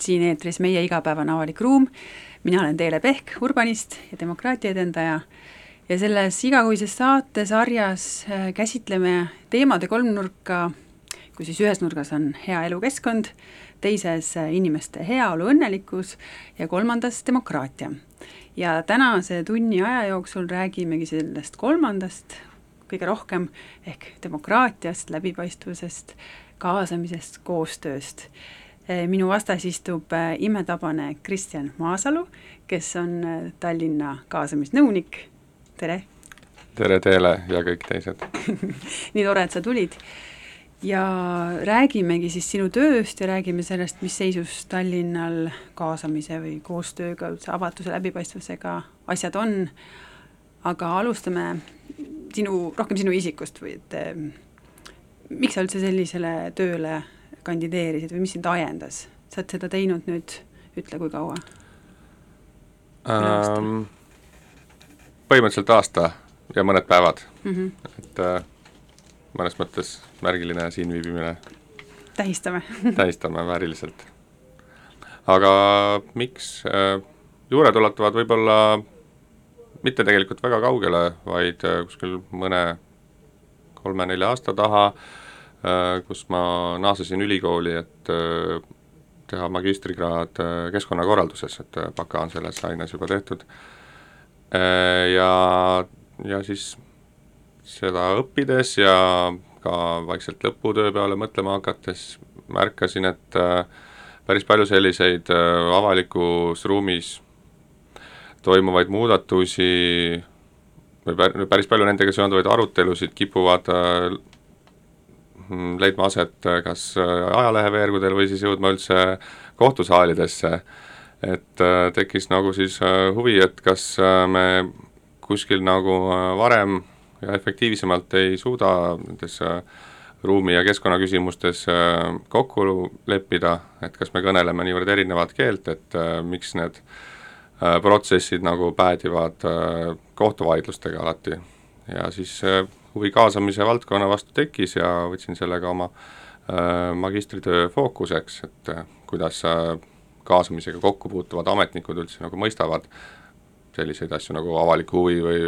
siin eetris Meie igapäevane avalik ruum, mina olen Teele Pehk, urbanist ja demokraatia edendaja ja selles igakuises saatesarjas äh, käsitleme teemade kolmnurka, kus siis ühes nurgas on hea elukeskkond, teises äh, inimeste heaolu, õnnelikkus ja kolmandas demokraatia. ja tänase tunni aja jooksul räägimegi sellest kolmandast kõige rohkem ehk demokraatiast, läbipaistvusest, kaasamisest, koostööst. Eh, minu vastas istub eh, imetabane Kristjan Maasalu, kes on eh, Tallinna kaasamisnõunik, tere! tere teile ja kõik teised. Nii tore, et sa tulid. Ja räägimegi siis sinu tööst ja räägime sellest, mis seisus Tallinnal kaasamise või koostööga, üldse avatuse, läbipaistvusega asjad on, aga alustame sinu, rohkem sinu isikust või et miks sa üldse sellisele tööle kandideerisid või mis sind ajendas? sa oled seda teinud nüüd, ütle, kui kaua ähm,? põhimõtteliselt aasta ja mõned päevad mm, -hmm. et äh, mõnes mõttes märgiline siinviibimine. tähistame tähistame vääriliselt. aga miks äh,, juured ulatuvad võib-olla mitte tegelikult väga kaugele, vaid äh, kuskil mõne kolme-nelja aasta taha, äh, kus ma naasesin ülikooli, et äh, teha magistrikraad äh, keskkonnakorralduses, et baka on selles aines juba tehtud. Ja, ja siis seda õppides ja ka vaikselt lõputöö peale mõtlema hakates märkasin, et päris palju selliseid avalikus ruumis toimuvaid muudatusi või päris palju nendega seonduvaid arutelusid kipuvad äh, leidma aset äh, kas äh, ajaleheveergudel või siis jõudma üldse kohtusaalidesse, et tekkis nagu siis huvi, et kas me kuskil nagu varem ja efektiivsemalt ei suuda nendes ruumi- ja keskkonnaküsimustes kokku leppida, et kas me kõneleme niivõrd erinevat keelt, et miks need äh, Äh, protsessid nagu päädivad äh, kohtuvaidlustega alati. ja siis äh, huvi kaasamise valdkonna vastu tekkis ja võtsin selle ka oma magistritöö fookuseks, et kuidas kaasamisega kokku puutuvad ametnikud üldse nagu mõistavad selliseid asju nagu avalik huvi või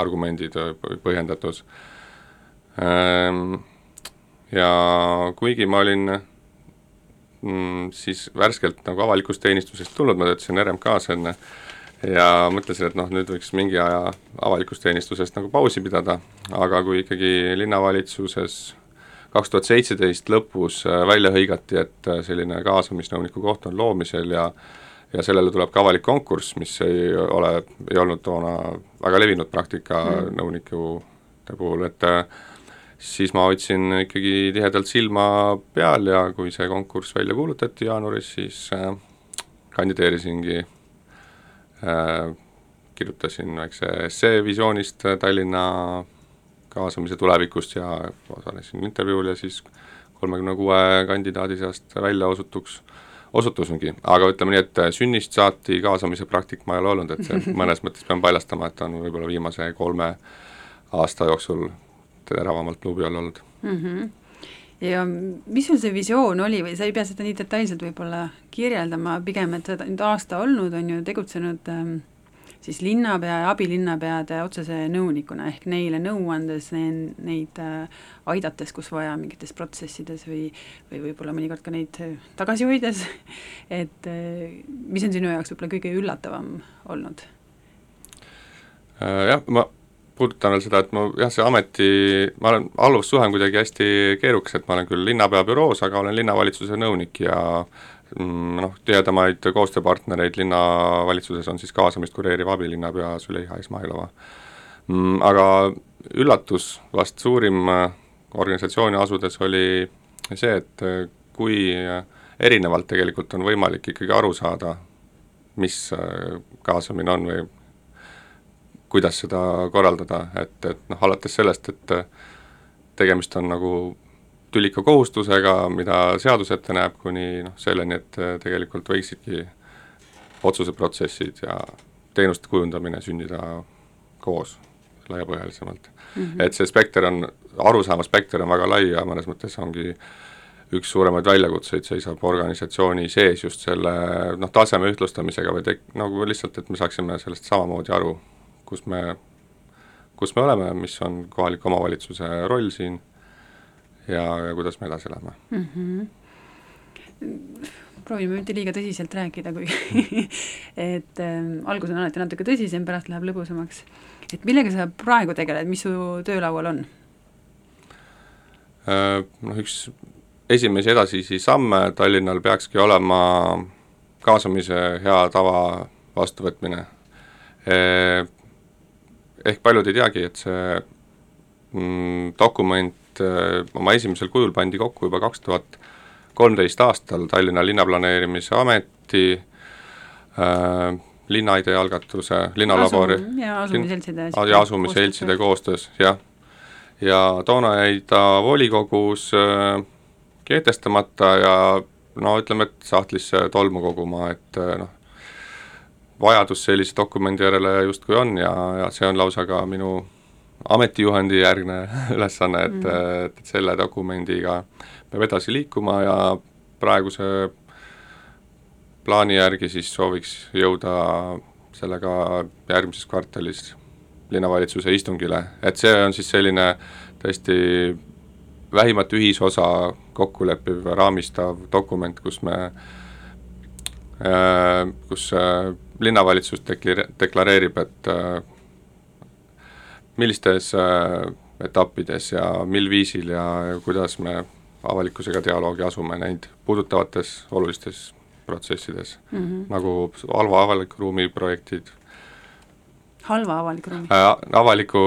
argumendid või põhjendatus. Ja kuigi ma olin mm, siis värskelt nagu avalikust teenistusest tulnud, ma töötasin RMK-s enne ja mõtlesin, et noh, nüüd võiks mingi aja avalikust teenistusest nagu pausi pidada, aga kui ikkagi linnavalitsuses kaks tuhat seitseteist lõpus äh, välja hõigati, et äh, selline kaasamisnõuniku koht on loomisel ja ja sellele tuleb ka avalik konkurss, mis ei ole, ei olnud toona väga levinud praktika mm. nõunike puhul, et äh, siis ma hoidsin ikkagi tihedalt silma peal ja kui see konkurss välja kuulutati jaanuaris, siis kandideerisingi kirjutasin väikse essee visioonist Tallinna kaasamise tulevikust ja osalesin intervjuul ja siis kolmekümne kuue kandidaadi seast välja osutuks, osutusingi, aga ütleme nii, et sünnist saati kaasamise praktik ma ei ole olnud, et see mõnes mõttes pean paljastama, et on võib-olla viimase kolme aasta jooksul teravamalt luubi all olnud mm. -hmm ja mis sul see visioon oli või sa ei pea seda nii detailselt võib-olla kirjeldama, pigem et sa oled nüüd aasta olnud, on ju, tegutsenud ähm, siis linnapea ja abilinnapeade otsese nõunikuna ehk neile nõu andes, neid äh, aidates, kus vaja, mingites protsessides või, või võib-olla mõnikord ka neid äh, tagasi hoides et äh, mis on sinu jaoks võib-olla kõige üllatavam olnud? Jah, ma puudutan veel seda, et mu jah, see ameti, ma olen, alluvussuhe on kuidagi hästi keerukas, et ma olen küll linnapea büroos, aga olen linnavalitsuse nõunik ja mm, noh, tihedamaid koostööpartnereid linnavalitsuses on siis kaasamist kureeriv abilinnapea Züleyxa Izmailova. Mm, aga üllatus vast suurim äh, organisatsiooni asudes oli see, et äh, kui erinevalt tegelikult on võimalik ikkagi aru saada, mis äh, kaasamine on või kuidas seda korraldada, et, et noh, alates sellest, et tegemist on nagu tülika kohustusega, mida seadus ette näeb, kuni noh, selleni, et tegelikult võiksidki otsuseprotsessid ja teenuste kujundamine sündida koos laiapõhjalisemalt mm. -hmm. et see spekter on, arusaama spekter on väga lai ja mõnes mõttes ongi üks suuremaid väljakutseid seisab organisatsiooni sees just selle noh, taseme ühtlustamisega või tek-, nagu lihtsalt, et me saaksime sellest samamoodi aru, kus me, kus me oleme, mis on kohaliku omavalitsuse roll siin ja, ja kuidas me edasi läheme mm. -hmm. proovime mitte liiga tõsiselt rääkida, kui et äh, algus on alati natuke tõsisem, pärast läheb lõbusamaks. et millega sa praegu tegeled, mis su töölaual on? Äh, noh, üks esimesi edasisi samme Tallinnal peakski olema kaasamise hea tava vastuvõtmine. Äh, ehk paljud ei teagi, et see mm, dokument äh, oma esimesel kujul pandi kokku juba kaks tuhat kolmteist aastal Tallinna Linnaplaneerimise Ameti äh, linnaidee algatuse, linnalabori Asum, ja asumiseltside ja asumiseltside koostöös, jah. Ja toona jäi ta volikogus äh, kehtestamata ja no ütleme, et sahtlisse tolmu koguma, et noh, vajadus sellise dokumendi järele justkui on ja, ja see on lausa ka minu ametijuhendi järgne ülesanne, et mm., et, et selle dokumendiga peab edasi liikuma ja praeguse plaani järgi siis sooviks jõuda sellega järgmises kvartalis linnavalitsuse istungile, et see on siis selline tõesti vähimat ühisosa kokku leppiv, raamistav dokument, kus me äh,, kus äh, linnavalitsus dekli-, deklareerib, et äh, millistes äh, etappides ja mil viisil ja, kuidas me avalikkusega dialoogi asume neid puudutavates olulistes protsessides mm, -hmm. nagu halva avaliku ruumi projektid halva avaliku ruumi äh,? avaliku,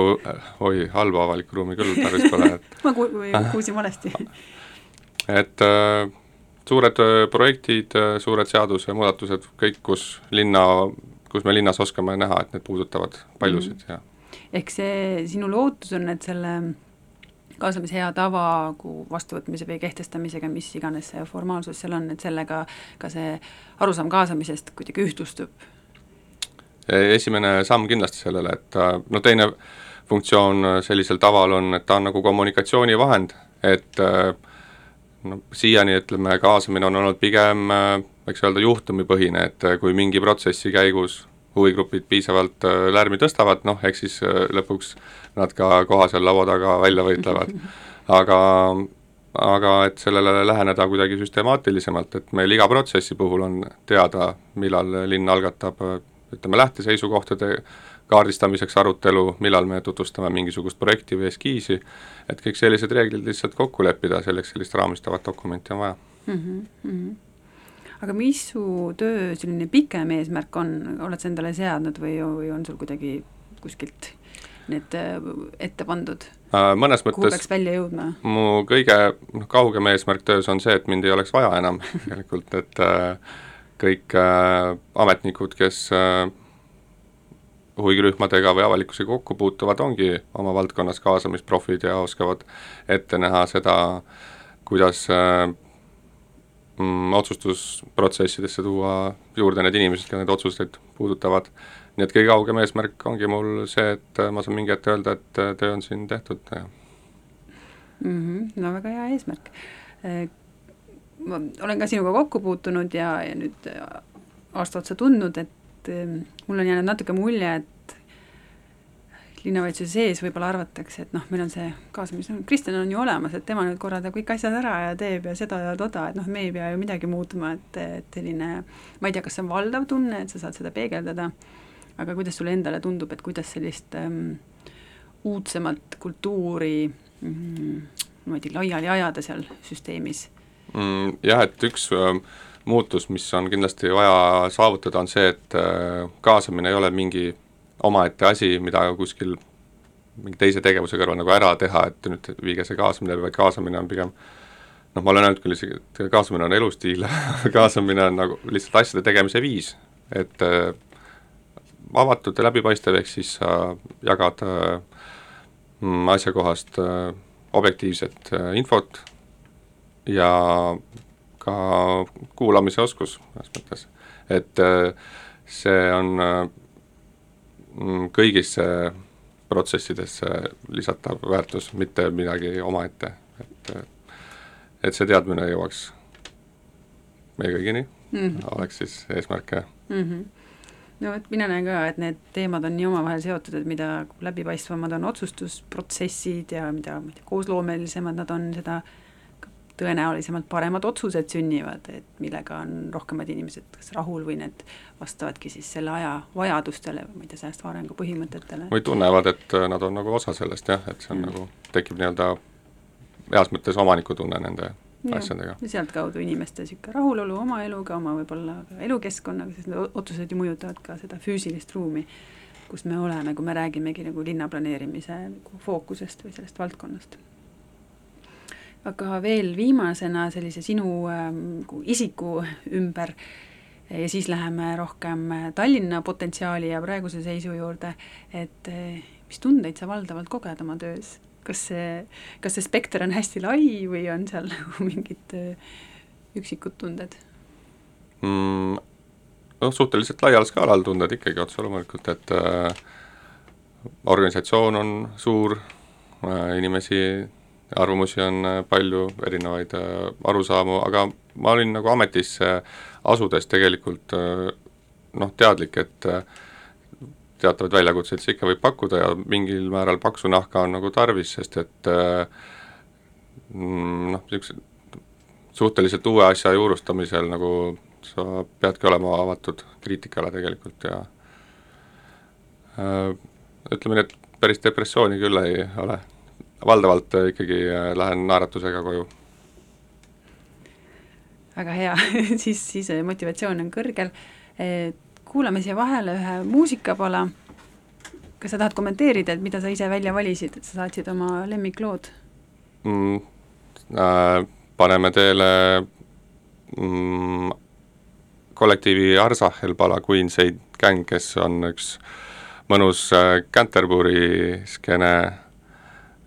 oi, halba avalikku ruumi küll tarvis pole, et ma ku-, kuulsin valesti et äh, suured äh, projektid äh,, suured seadusemuudatused, kõik, kus linna, kus me linnas oskame näha, et need puudutavad paljusid mm ja ehk see, sinu lootus on, et selle kaasamise hea tava vastuvõtmise või kehtestamisega, mis iganes see formaalsus seal on, et sellega ka see arusaam kaasamisest kuidagi ühtlustub esimene samm kindlasti sellele, et no teine funktsioon sellisel taval on, et ta on nagu kommunikatsioonivahend, et no siiani ütleme, kaasamine on olnud pigem võiks öelda juhtumipõhine, et kui mingi protsessi käigus huvigrupid piisavalt lärmi tõstavad, noh, eks siis lõpuks nad ka koha seal laua taga välja võitlevad. aga, aga et sellele läheneda kuidagi süstemaatilisemalt, et meil iga protsessi puhul on teada, millal linn algatab ütleme, lähteseisukohtade kaardistamiseks arutelu, millal me tutvustame mingisugust projekti või eskiisi, et kõik sellised reeglid lihtsalt kokku leppida, selleks sellist raamistavat dokumenti on vaja mm. -hmm. aga mis su töö selline pikem eesmärk on, oled sa endale seadnud või, või on sul kuidagi kuskilt need äh, ette pandud? Äh, mõnes mõttes kuhu peaks välja jõudma? mu kõige noh, kaugem eesmärk töös on see, et mind ei oleks vaja enam tegelikult, et äh, kõik äh, ametnikud, kes äh, huvirühmadega või avalikkusega kokku puutuvad, ongi oma valdkonnas kaasamisprofid ja oskavad ette näha seda, kuidas äh, mm, otsustusprotsessidesse tuua juurde need inimesed, keda need otsuseid puudutavad. nii et kõige kaugem eesmärk ongi mul see, et ma saan mingi hetk öelda, et äh, töö on siin tehtud ja mm. -hmm, no väga hea eesmärk ma olen ka sinuga kokku puutunud ja, ja nüüd äh, aasta otsa tundnud, et ähm, mul on jäänud natuke mulje, et linnavalitsuse sees võib-olla arvatakse, et noh, meil on see kaasamis, noh, Kristjan on ju olemas, et tema nüüd korraldab kõik asjad ära ja teeb ja seda ja toda, et noh, me ei pea ju midagi muutma, et, et selline ma ei tea, kas see on valdav tunne, et sa saad seda peegeldada, aga kuidas sulle endale tundub, et kuidas sellist ähm, uudsemat kultuuri mm, niimoodi laiali ajada seal süsteemis mm,? Jah, et üks äh, muutus, mis on kindlasti vaja saavutada, on see, et äh, kaasamine ei ole mingi omaette asi, mida kuskil mingi teise tegevuse kõrval nagu ära teha, et nüüd viige see kaasamine vaid kaasamine on pigem noh, ma olen öelnud küll isegi, et kaasamine on elustiil kaasamine on nagu lihtsalt asjade tegemise viis, et äh, avatud ja läbipaistev, ehk siis sa jagad äh, asjakohast äh, objektiivset äh, infot ja ka kuulamise oskus mõnes mõttes, et äh, see on äh, kõigisse protsessidesse lisatav väärtus, mitte midagi omaette, et et see teadmine jõuaks meie kõigini mm, -hmm. oleks siis eesmärk, jah mm. -hmm no vot, mina näen ka, et need teemad on nii omavahel seotud, et mida läbipaistvamad on otsustusprotsessid ja mida, ma ei tea, koosloomelisemad nad on, seda tõenäolisemalt paremad otsused sünnivad, et millega on rohkemad inimesed kas rahul või need vastavadki siis selle aja vajadustele, ma ei tea, säästva arengu põhimõtetele. või tunnevad, et nad on nagu osa sellest jah, et see on mm. nagu, tekib nii-öelda heas mõttes omanikutunne nende asjadega. ja sealtkaudu inimeste niisugune rahulolu oma eluga, oma võib-olla elukeskkonnaga, sest need otsused ju mõjutavad ka seda füüsilist ruumi, kus me oleme, kui me räägimegi nagu linnaplaneerimise nagu fookusest või sellest valdkonnast. Aga veel viimasena sellise sinu äh, isiku ümber ja siis läheme rohkem Tallinna potentsiaali ja praeguse seisu juurde, et äh, mis tundeid sa valdavalt koged oma töös? kas see, kas see spekter on hästi lai või on seal nagu mingid äh, üksikud tunded mm,? noh, suhteliselt laial skaalal tunded ikkagi otse loomulikult, et äh, organisatsioon on suur äh,, inimesi, arvamusi on äh, palju, erinevaid äh, arusaamu, aga ma olin nagu ametisse asudes tegelikult äh, noh, teadlik, et teatavaid väljakutseid see ikka võib pakkuda ja mingil määral paksu nahka on nagu tarvis, sest et mm, noh, niisuguse suhteliselt uue asja juurustamisel nagu sa peadki olema avatud kriitikale tegelikult ja ütleme nii, et päris depressiooni küll ei ole. Valdavalt ikkagi äh, lähen naeratusega koju. väga hea siis, siis motivatsioon on kõrgel, kuulame siia vahele ühe muusikapala. kas sa tahad kommenteerida, et mida sa ise välja valisid, et sa saatsid oma lemmiklood mm,? Äh, paneme teele mm, kollektiivi Arsahel pala Queen's Aid Gang, kes on üks mõnus äh, Canterbury skeene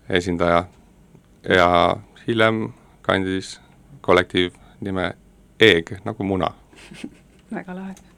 esindaja. Ja hiljem kandis kollektiiv nime Eeg nagu muna. Väga lahe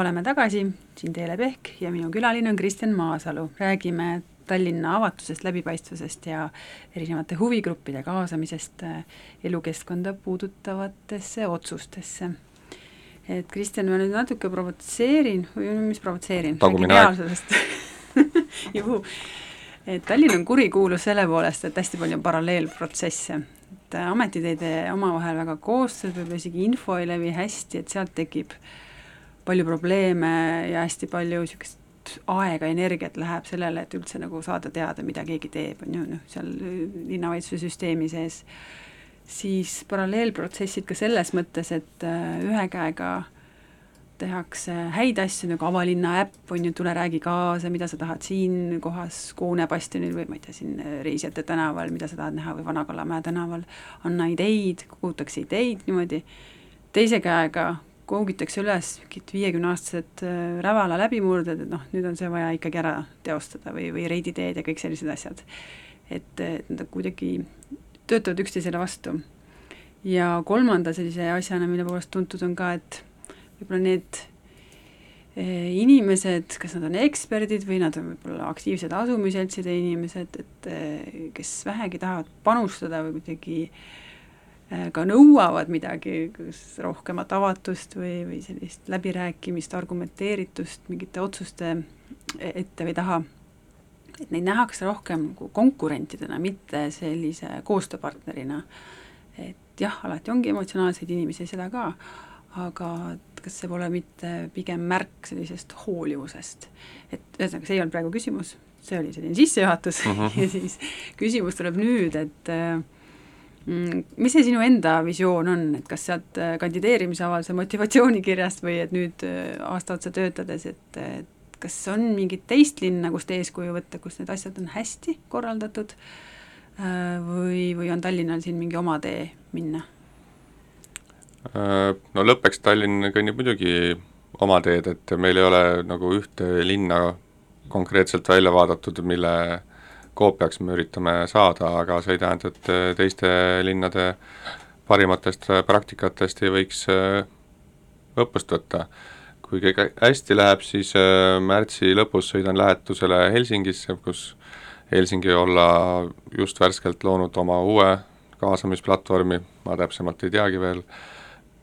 oleme tagasi, siin Teele Pehk ja minu külaline on Kristjan Maasalu, räägime Tallinna avatusest, läbipaistvusest ja erinevate huvigruppide kaasamisest äh, elukeskkonda puudutavatesse otsustesse. et Kristjan, ma nüüd natuke provotseerin või mis provotseerin? tagumine aeg. juhu, et Tallinn on kurikuulus selle poolest, et hästi palju on paralleelprotsesse, et ametid ei tee omavahel väga koostööd, võib-olla isegi info ei levi hästi, et sealt tekib palju probleeme ja hästi palju niisugust aega, energiat läheb sellele, et üldse nagu saada teada, mida keegi teeb, on ju, noh, seal linnavalitsuse süsteemi sees, siis paralleelprotsessid ka selles mõttes, et äh, ühe käega tehakse häid asju, nagu avalinna äpp on ju, tule räägi kaasa, mida sa tahad siin kohas Koone bastionil või ma ei tea, siin Reisijate tänaval, mida sa tahad näha või Vana-Kallamäe tänaval, anna ideid, kogutakse ideid niimoodi, teise käega koogitakse üles mingid viiekümneaastased äh, Rävala läbimurded, et noh, nüüd on see vaja ikkagi ära teostada või, või reiditeed ja kõik sellised asjad. et, et nad kuidagi töötavad üksteisele vastu. ja kolmanda sellise asjana, mille poolest tuntud on ka, et võib-olla need äh, inimesed, kas nad on eksperdid või nad on võib-olla aktiivsed asumiseltside inimesed, et äh, kes vähegi tahavad panustada või kuidagi äh, Äh, ka nõuavad midagi, kas rohkemat avatust või, või sellist läbirääkimist, argumenteeritust mingite otsuste ette või taha, et neid nähakse rohkem nagu konkurentidena, mitte sellise koostööpartnerina. et jah, alati ongi emotsionaalseid inimesi, seda ka, aga kas see pole mitte pigem märk sellisest hoolivusest, et ühesõnaga, see ei olnud praegu küsimus, see oli selline sissejuhatus uh -huh. ja siis küsimus tuleb nüüd, et äh, mis see sinu enda visioon on, et kas sealt äh, kandideerimisavalduse motivatsioonikirjast või et nüüd äh, aasta otsa töötades, et, et kas on mingit teist linna, kust eeskuju võtta, kus need asjad on hästi korraldatud äh, või, või on Tallinnal siin mingi oma tee minna? No lõppeks Tallinn kõnnib muidugi oma teed, et meil ei ole nagu ühte linna konkreetselt välja vaadatud, mille koopiaks me üritame saada, aga see ei tähenda, et äh, teiste linnade parimatest äh, praktikatest ei võiks äh, õppust võtta. kui kõik hästi läheb, siis märtsi lõpus sõidan lähetusele Helsingisse, kus Helsingi olla just värskelt loonud oma uue kaasamisplatvormi, ma täpsemalt ei teagi veel,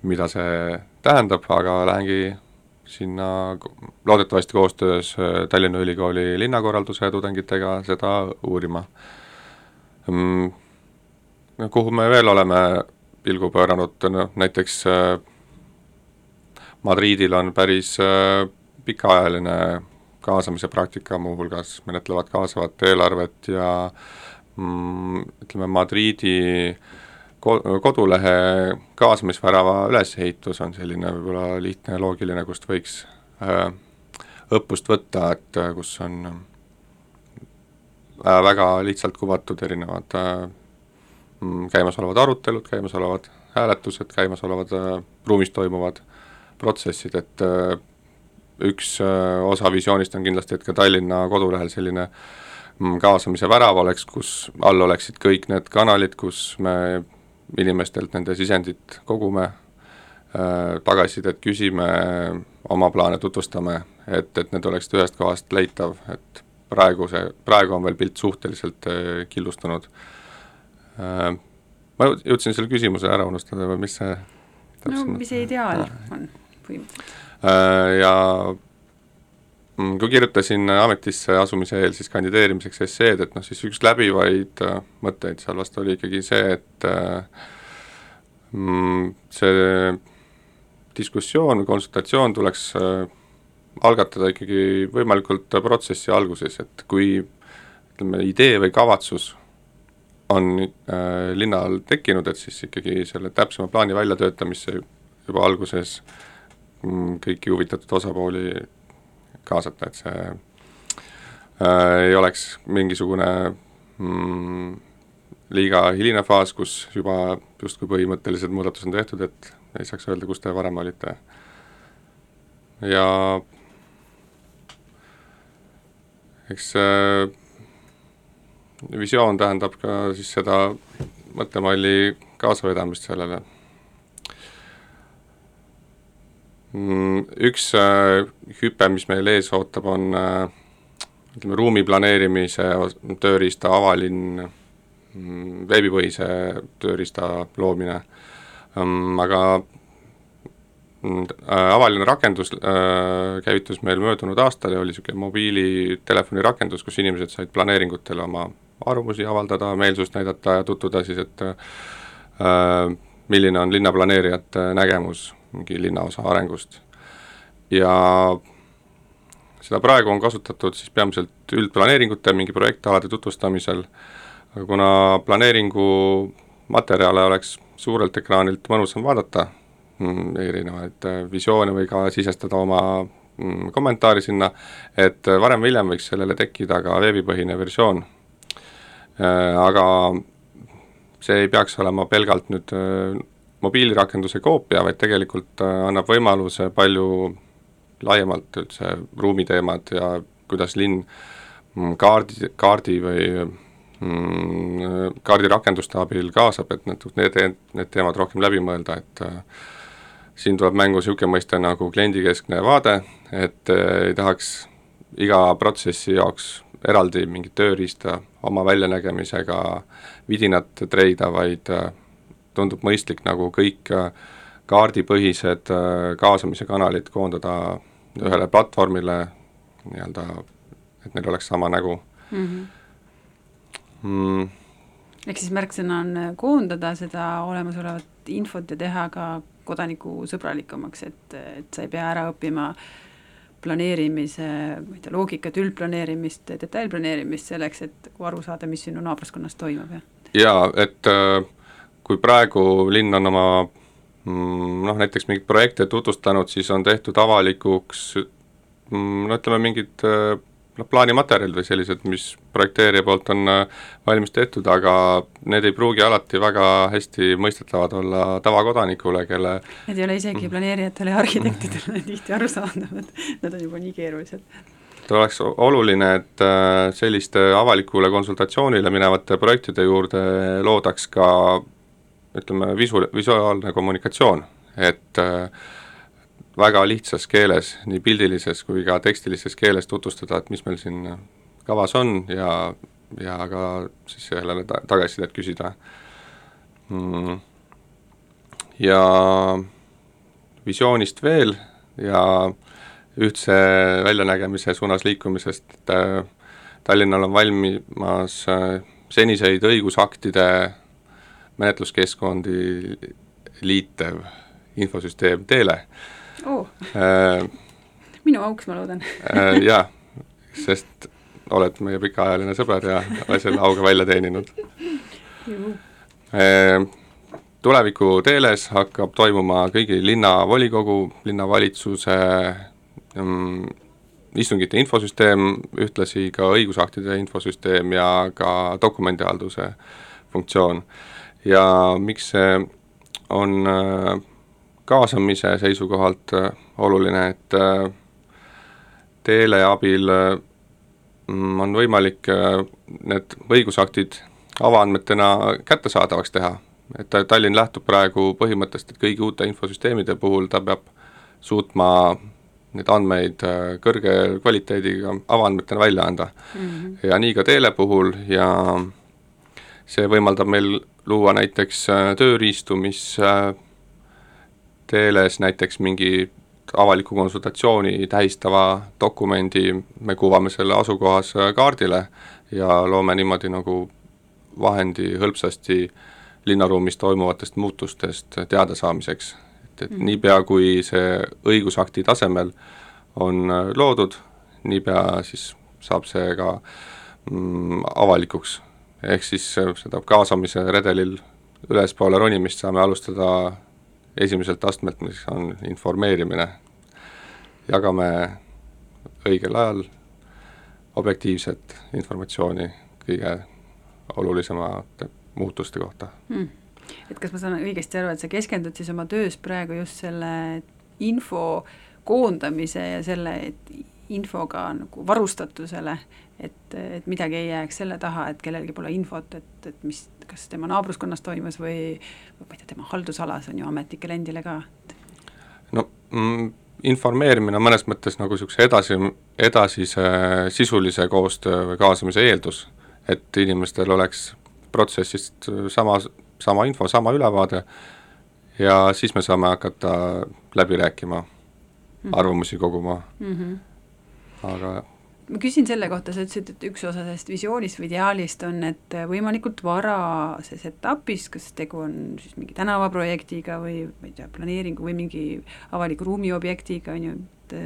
mida see tähendab, aga lähengi sinna loodetavasti koostöös äh, Tallinna Ülikooli linnakorralduse tudengitega seda uurima. Mm, kuhu me veel oleme pilgu pööranud, noh näiteks äh, Madridil on päris äh, pikaajaline kaasamise praktika, muuhulgas menetlevad kaasavat eelarvet ja mm, ütleme, Madriidi äh, kodulehe kaasamisvärava ülesehitus on selline võib-olla lihtne ja loogiline, kust võiks äh, õppust võtta, et äh, kus on äh, väga lihtsalt kuvatud erinevad mm, käimasolevad arutelud, käimasolevad hääletused, käimasolevad ruumis toimuvad protsessid, et üks osa visioonist on kindlasti, et ka Tallinna kodulehel selline mm, kaasamise värav oleks, kus all oleksid kõik need kanalid, kus me inimestelt nende sisendit kogume, äh, tagasisidet küsime, oma plaane tutvustame, et, et need oleksid ühest kohast leitav, et praegu see, praegu on veel pilt suhteliselt äh, killustunud. Äh, ma jõudsin selle küsimuse ära unustada või mis see no mis see ideaal on põhimõtteliselt? Ja kui kirjutasin ametisse asumise eel siis kandideerimiseks esseed, et noh, siis üks läbivaid äh, mõtteid seal vast oli ikkagi see, et äh, mm, see diskussioon või konsultatsioon tuleks äh, algatada ikkagi võimalikult protsessi alguses, et kui ütleme, idee või kavatsus on äh, linnal tekkinud, et siis ikkagi selle täpsema plaani väljatöötamisse juba alguses mm, kõiki huvitatud osapooli kaasata, et see äh, ei oleks mingisugune mm, liiga hiline faas, kus juba justkui põhimõttelised muudatused on tehtud, et ei saaks öelda, kus te varem olite. ja eks see visioon tähendab ka siis seda mõttemalli kaasavedamist sellele mm,. Üks äh, hüpe, mis meil ees ootab, on äh, ütleme, ruumi planeerimise tööriista avalinn, mm, veebipõhise tööriista loomine, ähm, aga mm, äh, avaline rakendus käivitus meil möödunud aastal ja oli niisugune mobiilitelefoni rakendus, kus inimesed said planeeringutele oma arvamusi avaldada, meelsust näidata ja tutvuda siis, et milline on linnaplaneerijate nägemus mingi linnaosa arengust. ja seda praegu on kasutatud siis peamiselt üldplaneeringute mingi projektalade tutvustamisel, aga kuna planeeringu materjale oleks suurelt ekraanilt mõnusam vaadata, mm, erinevaid äh, visioone või ka sisestada oma mm, kommentaari sinna, et varem või hiljem võiks sellele tekkida ka veebipõhine versioon. Äh, aga see ei peaks olema pelgalt nüüd äh, mobiilirakenduse koopia, vaid tegelikult annab võimaluse palju laiemalt üldse ruumiteemad ja kuidas linn mm, kaardi, kaardi või mm, kaardirakenduste abil kaasab, et need, need, need teemad rohkem läbi mõelda, et äh, siin tuleb mängu niisugune mõiste nagu kliendikeskne vaade, et äh, ei tahaks iga protsessi jaoks eraldi mingit tööriista oma väljanägemisega vidinat treida, vaid äh, tundub mõistlik nagu kõik äh, kaardipõhised äh, kaasamise kanalid koondada ühele platvormile nii-öelda, et neil oleks sama nägu mm. -hmm. Mm. ehk siis märksõna on äh, koondada seda olemasolevat infot ja teha ka kodanikusõbralikumaks, et, et sa ei pea ära õppima planeerimise, ma ei tea, loogikat, üldplaneerimist, detailplaneerimist selleks, et aru saada, mis sinu naabruskonnas toimub, jah? jaa, et äh, kui praegu linn on oma Mm, noh, näiteks mingeid projekte tutvustanud, siis on tehtud avalikuks mm, no ütleme, mingid äh, noh, plaanimaterjalid või sellised, mis projekteerija poolt on äh, valmis tehtud, aga need ei pruugi alati väga hästi mõistetavad olla tavakodanikule, kelle Need ei ole isegi mm. planeerijatele ja arhitektidele tihti arusaadavad, nad on juba nii keerulised. Et oleks oluline, et äh, selliste avalikule konsultatsioonile minevate projektide juurde loodaks ka ütleme, visu-, visuaalne kommunikatsioon, et äh, väga lihtsas keeles, nii pildilises kui ka tekstilises keeles tutvustada, et mis meil siin kavas on ja, ja ka siis sellele ta-, tagasisidet küsida. Mm.. ja visioonist veel ja ühtse väljanägemise suunas liikumisest, et äh, Tallinnal on valmimas äh, seniseid õigusaktide menetluskeskkondi liitev infosüsteem Teele oh. äh,. minu auks, ma loodan äh, jaa, sest oled meie pikaajaline sõber ja oled selle auga välja teeninud äh,. tuleviku Teeles hakkab toimuma kõigi linnavolikogu, linnavalitsuse ähm, istungite infosüsteem, ühtlasi ka õigusaktide infosüsteem ja ka dokumendihalduse funktsioon ja miks see on äh, kaasamise seisukohalt äh, oluline, et äh, teele abil mm, on võimalik need õigusaktid avaandmetena kättesaadavaks teha. et Tallinn lähtub praegu põhimõttest, et kõigi uute infosüsteemide puhul ta peab suutma neid andmeid kõrge kvaliteediga avaandmetena välja anda mm. -hmm. ja nii ka teele puhul ja see võimaldab meil luua näiteks äh, tööriistu, mis äh, teeles näiteks mingi avaliku konsultatsiooni tähistava dokumendi, me kuvame selle asukohas äh, kaardile ja loome niimoodi nagu vahendi hõlpsasti linnaruumis toimuvatest muutustest teadasaamiseks. et, et mm. niipea, kui see õigusakti tasemel on loodud, niipea siis saab see ka mm, avalikuks ehk siis äh, seda kaasamise redelil ülespoole ronimist saame alustada esimeselt astmelt, mis on informeerimine. jagame õigel ajal objektiivset informatsiooni kõige olulisemate muutuste kohta hmm.. et kas ma saan õigesti aru, et sa keskendud siis oma töös praegu just selle info koondamise ja selle infoga nagu varustatusele, et, et midagi ei jääks selle taha, et kellelgi pole infot, et, et mis, kas tema naabruskonnas toimus või või ma ei tea, tema haldusalas on ju ametnikel endile ka. no mm, informeerimine on mõnes mõttes nagu niisuguse edasi, edasise sisulise koostöö või kaasamise eeldus, et inimestel oleks protsessist sama, sama info, sama ülevaade ja siis me saame hakata läbi rääkima -hmm. arvamusi koguma mm. -hmm. Aga ma küsin selle kohta, sa ütlesid, et üks osa sellest visioonist või ideaalist on, et võimalikult varases etapis, kas tegu on siis mingi tänavaprojektiga või ma ei tea, planeeringu või mingi avaliku ruumi objektiga, on ju, et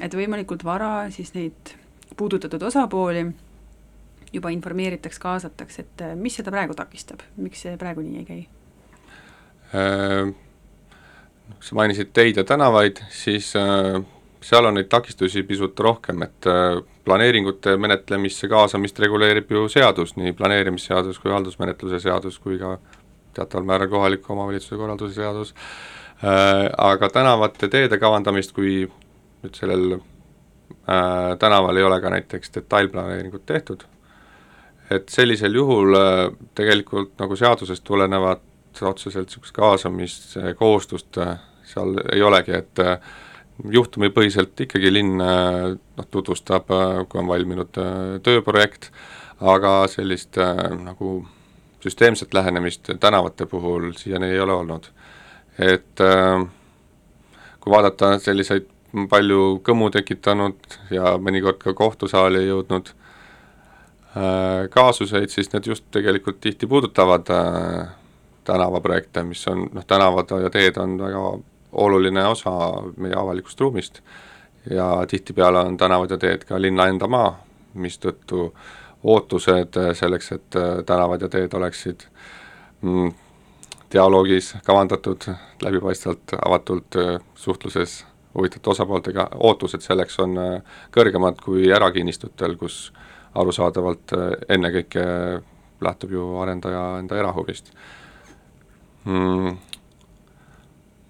et võimalikult vara siis neid puudutatud osapooli juba informeeritakse, kaasatakse, et mis seda praegu takistab, miks see praegu nii ei käi äh,? sa mainisid teid ja tänavaid, siis äh, seal on neid takistusi pisut rohkem, et äh, planeeringute menetlemisse kaasamist reguleerib ju seadus, nii planeerimisseadus kui haldusmenetluse seadus kui ka teataval määral kohaliku omavalitsuse korralduse seadus, äh, aga tänavate teede kavandamist, kui nüüd sellel äh, tänaval ei ole ka näiteks detailplaneeringut tehtud, et sellisel juhul äh, tegelikult nagu seadusest tulenevat otseselt niisugust kaasamiskohustust äh, seal ei olegi, et äh, juhtumipõhiselt ikkagi linn äh, noh, tutvustab, äh, kui on valminud äh, tööprojekt, aga sellist nagu süsteemset lähenemist tänavate puhul siiani ei ole olnud. et kui vaadata selliseid palju kõmu tekitanud ja mõnikord ka kohtusaali jõudnud kaasuseid, siis need just tegelikult tihti puudutavad tänavaprojekte, mis on noh, tänavad ja teed on väga oluline osa meie avalikust ruumist. Ja tihtipeale on tänavad ja teed ka linna enda maa, mistõttu ootused selleks, et tänavad ja teed oleksid mm, dialoogis kavandatud läbipaistvalt, avatult suhtluses huvitatud osapooltega, ootused selleks on kõrgemad kui erakinnistutel, kus arusaadavalt ennekõike lähtub ju arendaja enda erahuvist. Mm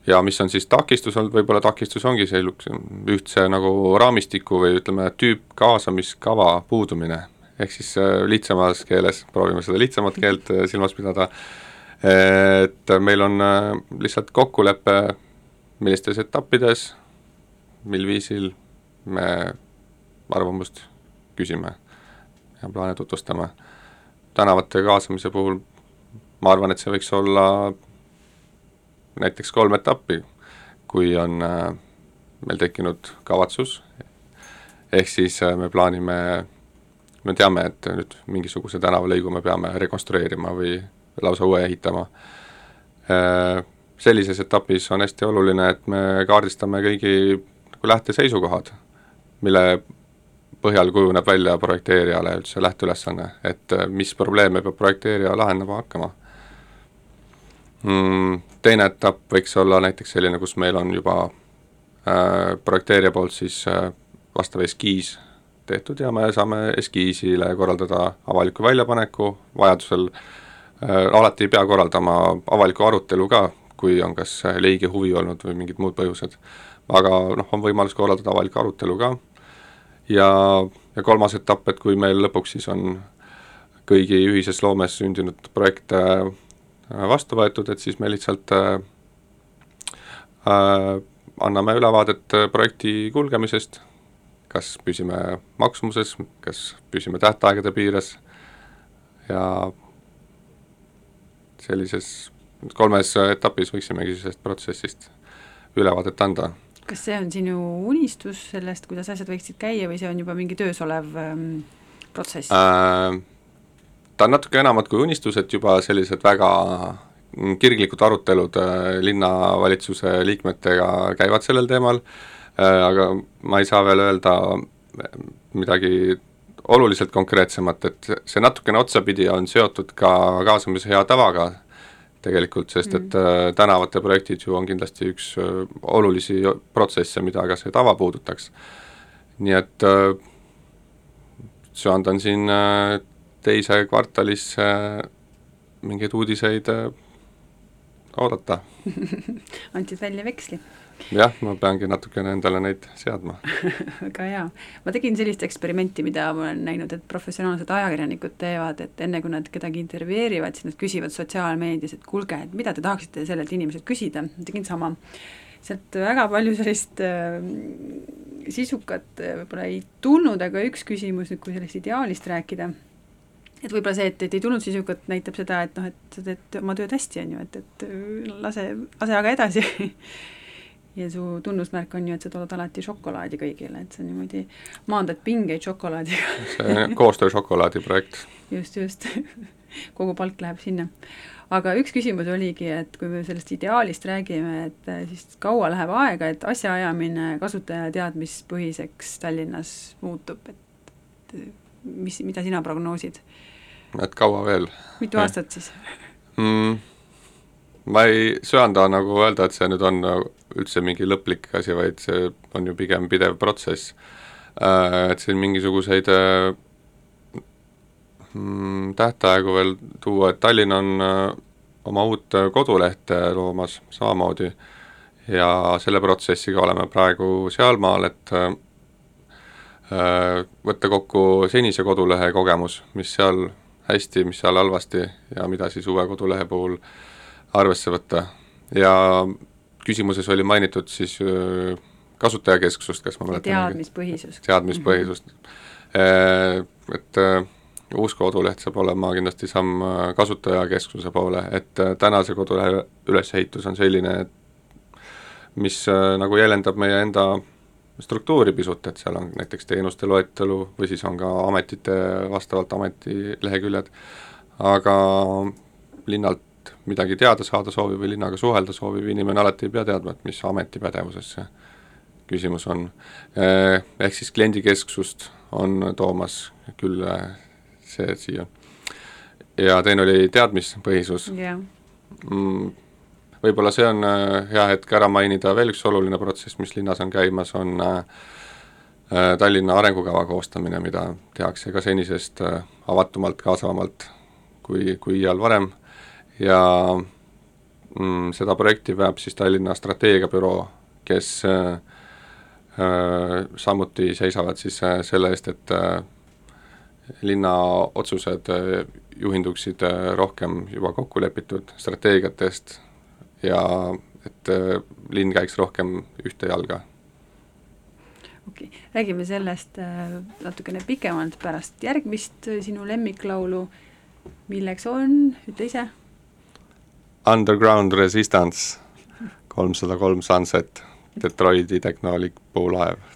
ja mis on siis takistus olnud, võib-olla takistus ongi see ühtse nagu raamistiku või ütleme, tüüpkaasamiskava puudumine, ehk siis äh, lihtsamas keeles, proovime seda lihtsamat keelt äh, silmas pidada, et meil on äh, lihtsalt kokkulepe, millistes etappides, mil viisil me arvamust küsime ja plaane tutvustame. tänavate kaasamise puhul ma arvan, et see võiks olla näiteks kolm etappi, kui on äh, meil tekkinud kavatsus, ehk siis äh, me plaanime, me teame, et nüüd mingisuguse tänavalõigu me peame rekonstrueerima või lausa uue ehitama. Äh, sellises etapis on hästi oluline, et me kaardistame kõigi nagu lähteseisukohad, mille põhjal kujuneb välja projekteerijale üldse lähteülesanne, et mis probleeme peab projekteerija lahendama hakkama mm,. Teine etapp võiks olla näiteks selline, kus meil on juba äh, projekteerija poolt siis äh, vastav eskiis tehtud ja me saame eskiisile korraldada avaliku väljapaneku, vajadusel äh, alati ei pea korraldama avalikku arutelu ka, kui on kas leigi huvi olnud või mingid muud põhjused. aga noh, on võimalus korraldada avalik arutelu ka ja, ja kolmas etapp, et kui meil lõpuks siis on kõigi ühises loomes sündinud projekt Äh, vastu võetud, et siis me lihtsalt äh, äh, anname ülevaadet äh, projekti kulgemisest, kas püsime maksumuses, kas püsime tähtaegade piires ja sellises kolmes etapis võiksimegi sellest protsessist ülevaadet anda. kas see on sinu unistus sellest, kuidas asjad võiksid käia või see on juba mingi töös olev ähm, protsess äh,? Ta on natuke enamat kui unistus, et juba sellised väga kirglikud arutelud äh, linnavalitsuse liikmetega käivad sellel teemal, äh, aga ma ei saa veel öelda midagi oluliselt konkreetsemat, et see natukene otsapidi on seotud ka kaasamise hea tavaga tegelikult, sest et mm. Äh, tänavate projektid ju on kindlasti üks olulisi protsesse, mida ka see tava puudutaks. nii et söandan siin teise kvartalisse mingeid uudiseid äh, oodata andsid välja veksli? jah, ma peangi natukene endale neid seadma väga hea. ma tegin sellist eksperimenti, mida ma olen näinud, et professionaalsed ajakirjanikud teevad, et enne kui nad kedagi intervjueerivad, siis nad küsivad sotsiaalmeedias, et kuulge, et mida te tahaksite sellelt inimeselt küsida, tegin sama. sealt väga palju sellist äh, sisukat äh, võib-olla ei tulnud, aga üks küsimus nüüd, kui sellest ideaalist rääkida, et võib-olla see, et, et ei tulnud sisukat, näitab seda, et noh, et sa teed oma tööd hästi, on ju, et, et lase, lase aga edasi ja su tunnusmärk on ju, et sa toodad alati šokolaadi kõigile, et sa niimoodi maandad pingeid šokolaadiga see koostöö šokolaadi projekt. just, just kogu palk läheb sinna. aga üks küsimus oligi, et kui me sellest ideaalist räägime, et äh, siis kaua läheb aega, et asjaajamine kasutaja teadmispõhiseks Tallinnas muutub, et mis, mida sina prognoosid? Et kaua veel? mitu aastat siis mm,? ma ei söanda nagu öelda, et see nüüd on üldse mingi lõplik asi, vaid see on ju pigem pidev protsess. Äh, et siin mingisuguseid äh, mm, tähtaegu veel tuua, et Tallinn on äh, oma uut äh, kodulehte loomas samamoodi ja selle protsessiga oleme praegu sealmaal, et äh, võtta kokku senise kodulehe kogemus, mis seal hästi, mis seal halvasti ja mida siis uue kodulehe puhul arvesse võtta. ja küsimuses oli mainitud siis kasutajakesksust, kas ma mäletan teadmispõhisust. teadmispõhisust mm, -hmm. et uus koduleht saab olema kindlasti samm äh, kasutajakesksuse poole, et äh, tänase kodulehe ülesehitus on selline, et mis äh, nagu jäljendab meie enda struktuuri pisut, et seal on näiteks teenuste loetelu või siis on ka ametite, vastavalt ametileheküljed, aga linnalt midagi teada saada sooviv või linnaga suhelda sooviv inimene alati ei pea teadma, et mis ameti pädevuses see küsimus on. Ehk siis kliendikesksust on toomas küll see siia. ja teine oli teadmispõhisus yeah.. Võib-olla see on äh, hea hetk ära mainida, veel üks oluline protsess, mis linnas on käimas, on äh, äh, Tallinna arengukava koostamine, mida tehakse ka senisest avatumalt, kaasavamalt kui, kui iial varem. Ja mm, seda projekti veab siis Tallinna strateegiabüroo, kes äh, samuti seisavad siis selle eest, et linna otsused juhinduksid rohkem juba kokku lepitud strateegiatest ja et äh, linn käiks rohkem ühte jalga. okei okay., räägime sellest natukene pikemalt pärast järgmist sinu lemmiklaulu, milleks on, ütle ise. Underground Resistance, kolmsada kolm Sunset, Detroiti Technolic puulaev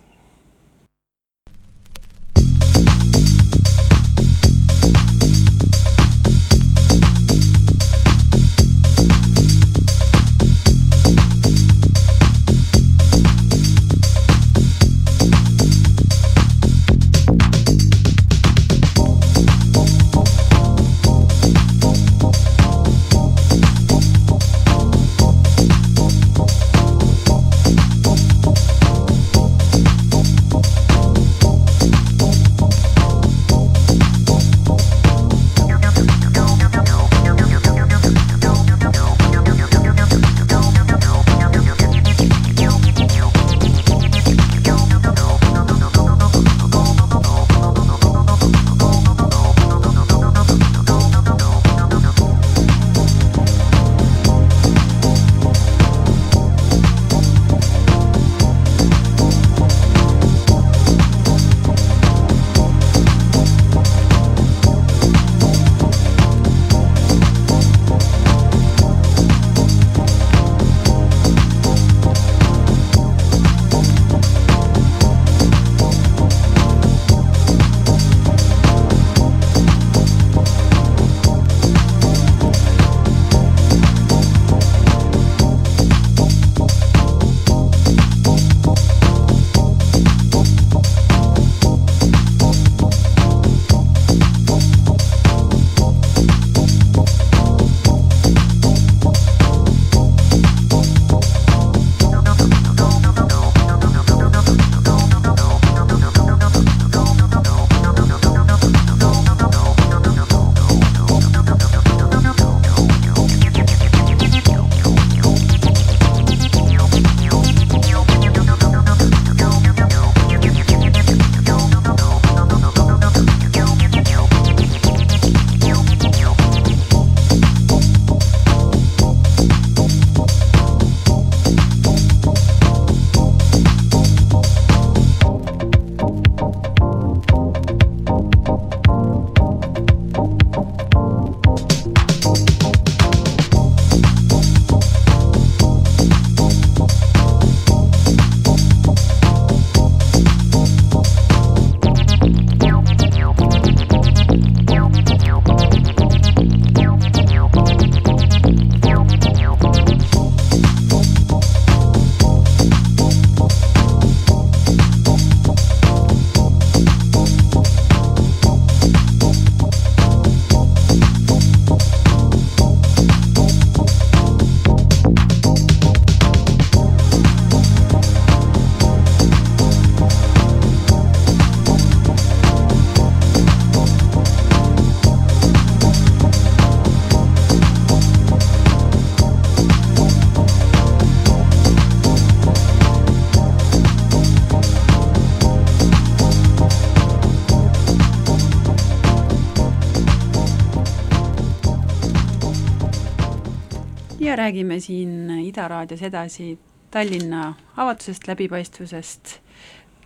räägime siin Ida raadios edasi Tallinna avatusest, läbipaistvusest,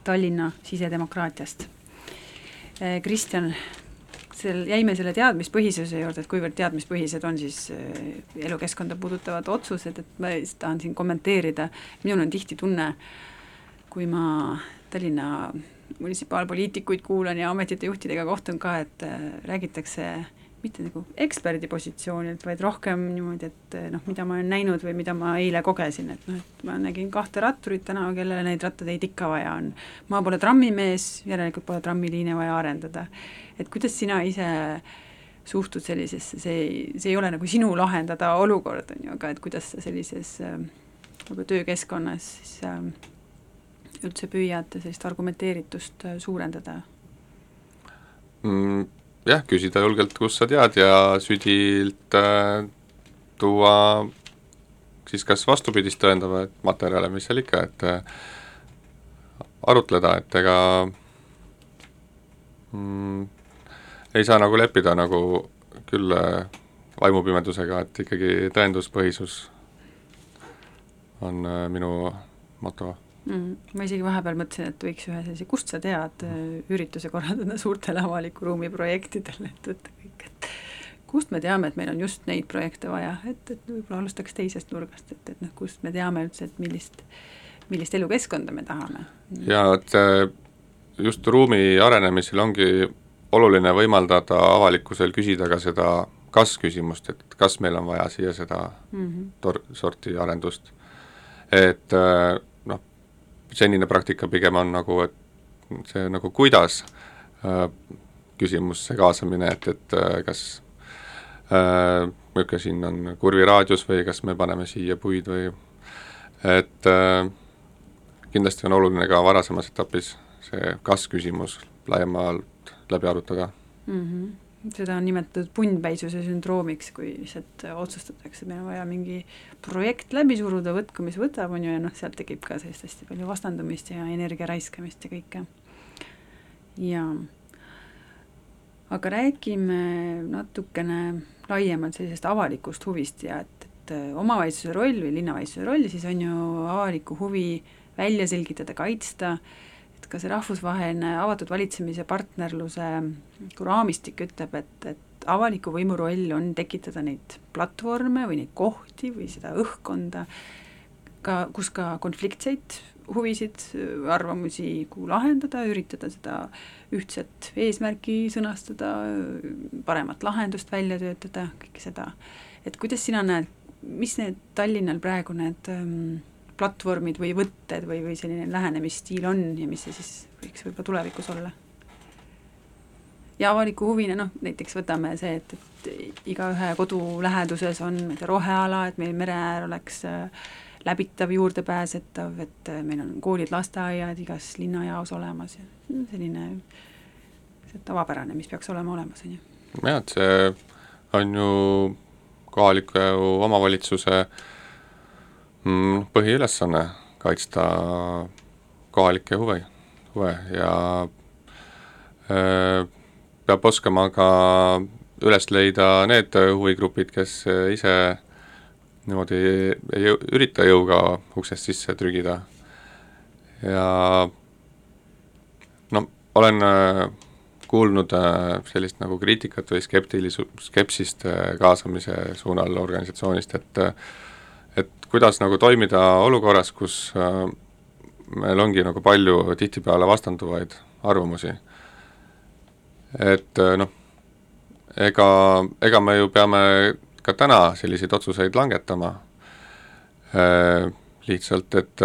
Tallinna sisedemokraatiast. Eh, Kristjan, sel, jäime selle teadmispõhisuse juurde, et kuivõrd teadmispõhised on siis eh, elukeskkonda puudutavad otsused, et ma tahan siin kommenteerida, minul on tihti tunne, kui ma Tallinna munitsipaalpoliitikuid kuulan ja ametite juhtidega kohtun ka, et äh, räägitakse mitte nagu eksperdi positsioonilt, vaid rohkem niimoodi, et äh, noh, mida ma olen näinud või mida ma eile kogesin, et noh, et ma nägin kahte ratturit täna, kellele neid rattateid ikka vaja on. ma pole trammimees, järelikult pole trammiliine vaja arendada. et kuidas sina ise suhtud sellisesse, see, see ei ole nagu sinu lahendada olukord, on ju, aga et kuidas sa sellises äh, nagu töökeskkonnas siis äh, üldse püüad sellist argumenteeritust suurendada mm,? Jah, küsida julgelt, kust sa tead ja südilt äh, tuua siis kas vastupidist tõendavaid materjale, mis seal ikka, et äh, arutleda, et ega mm, ei saa nagu leppida nagu küll äh, vaimupimedusega, et ikkagi tõenduspõhisus on äh, minu moto mm,. ma isegi vahepeal mõtlesin, et võiks ühe sellise Kust sa tead äh, ürituse korraldada suurtele avaliku ruumi projektidele, et võtta kõik, et kust me teame, et meil on just neid projekte vaja, et, et võib-olla alustaks teisest nurgast, et, et noh, kust me teame üldse, et millist, millist elukeskkonda me tahame. ja et äh, just ruumi arenemisel ongi oluline võimaldada avalikkusel küsida ka seda kas-küsimust, et kas meil on vaja siia seda mm -hmm. tor-, sorti arendust. et äh, senine praktika pigem on nagu, et see nagu kuidas äh, küsimus, see kaasamine, et, et äh, kas äh, niisugune siin on kurviraadius või kas me paneme siia puid või et äh, kindlasti on oluline ka varasemas etapis see kas-küsimus laiemalt läbi arutada mm. -hmm seda on nimetatud punnpäisuse sündroomiks, kui lihtsalt otsustatakse, meil on vaja mingi projekt läbi suruda, võtku, mis võtab, on ju, ja noh, sealt tekib ka sellist hästi palju vastandumist ja energia raiskamist ja kõike. ja aga räägime natukene laiemalt sellisest avalikust huvist ja et, et omavalitsuse roll või linnavalitsuse roll siis on ju avalikku huvi välja selgitada, kaitsta ka see rahvusvaheline avatud valitsemise partnerluse raamistik ütleb, et, et avaliku võimu roll on tekitada neid platvorme või neid kohti või seda õhkkonda, ka, kus ka konfliktseid huvisid, arvamusi kuhu lahendada, üritada seda ühtset eesmärki sõnastada, paremat lahendust välja töötada, kõike seda. et kuidas sina näed, mis need Tallinnal praegu need ähm, platvormid või võtted või, või selline lähenemisstiil on ja mis see siis võiks võib-olla tulevikus olla? ja avaliku huvina noh, näiteks võtame see, et, et igaühe kodu läheduses on ma ei tea, roheala, et meil mere äär oleks äh, läbitav, juurdepääsetav, et äh, meil on koolid, lasteaiad igas linnajaos olemas ja selline see tavapärane, mis peaks olema olemas, on ju. jah, et see on ju kohaliku omavalitsuse äh? Põhiülesanne kaitsta kohalikke huve, huve ja äh, peab oskama ka üles leida need huvigrupid, kes ise niimoodi ei jõu, ürita jõuga uksest sisse trügida. ja no olen kuulnud sellist nagu kriitikat või skeptilisu-, skepsist kaasamise suunal organisatsioonist, et äh, kuidas nagu toimida olukorras, kus äh, meil ongi nagu palju tihtipeale vastanduvaid arvamusi. et äh, noh, ega, ega me ju peame ka täna selliseid otsuseid langetama äh,, lihtsalt et